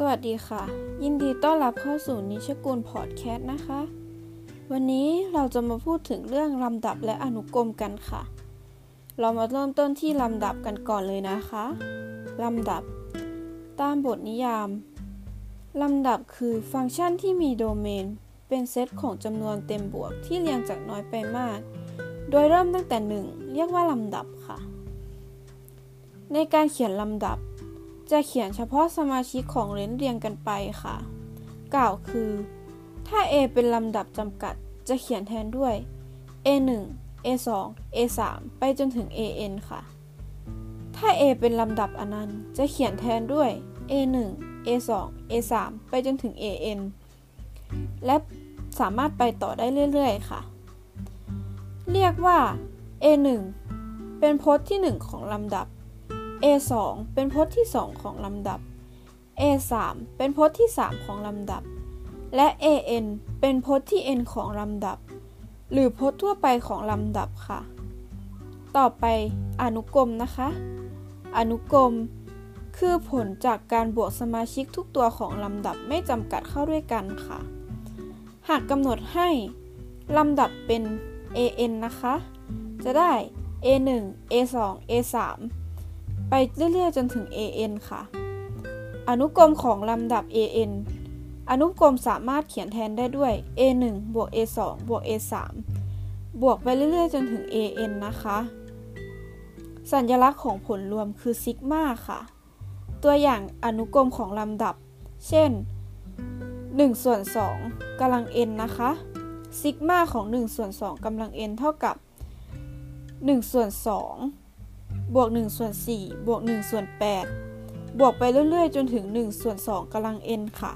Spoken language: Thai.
สวัสดีค่ะ ยินดีต้อนรับเข้าสู่นิชกุลพอดแคสต์นะคะ วันนี้เราจะมาพูดถึงเรื่องลำดับและอนุกรมกันค่ะ เรามาเริ่มต้นที่ลำดับกันก่อนเลยนะคะลำดับ ตามบทนิยามลำดับคือฟังก์ชันที่มีโดเมน เป็นเซตของจำนวนเต็มบวกที่เรียงจากน้อยไปมาก โดยเริ่มตั้งแต่ 1 เรียกว่าลำดับค่ะ ในการเขียนลำดับ จะเขียนเฉพาะสมาชิกของเลนเรียงกันไปค่ะ กล่าวคือ ถ้า A เป็นลำดับจำกัด จะเขียนแทนด้วย A1 A2 A3 ไปจนถึง AN ค่ะ ถ้า A เป็นลำดับอนันต์ จะเขียนแทนด้วย A1 A2 A3 ไปจนถึง AN และสามารถไปต่อได้เรื่อย ๆ ค่ะ เรียกว่า A1 เป็นพจน์ที่ 1 ของลำดับ A2 เป็นพจน์ที่ 2 ของลำดับ A3 เป็นพจน์ที่ 3 ของลำดับ และ AN เป็นพจน์ที่ n ของลำดับ หรือพจน์ทั่วไปของลำดับค่ะ ต่อไปอนุกรมนะคะ อนุกรม คือผลจากการบวกสมาชิกทุกตัวของลำดับไม่จำกัดเข้าด้วยกันค่ะ หากกำหนดให้ลำดับเป็น AN นะคะ จะได้ A1 A2 A3 ไปเรื่อยๆ จนถึง AN ค่ะ อนุกรมของลำดับ AN อนุกรมสามารถเขียนแทนได้ด้วย A1 บวก A2 บวก A3 บวกไปเรื่อยๆ จนถึง AN นะคะ สัญลักษณ์ของผลรวมคือซิกมาค่ะ ตัวอย่างอนุกรมของลำดับ เช่น1ส่วน2กำลัง n นะคะ ซิกมาของ1ส่วน2กำลัง n เท่ากับ1ส่วน2 บวก1ส่วน4บวก1ส่วน8บวกไปเรื่อยๆ จนถึง1ส่วน2กำลัง n ค่ะ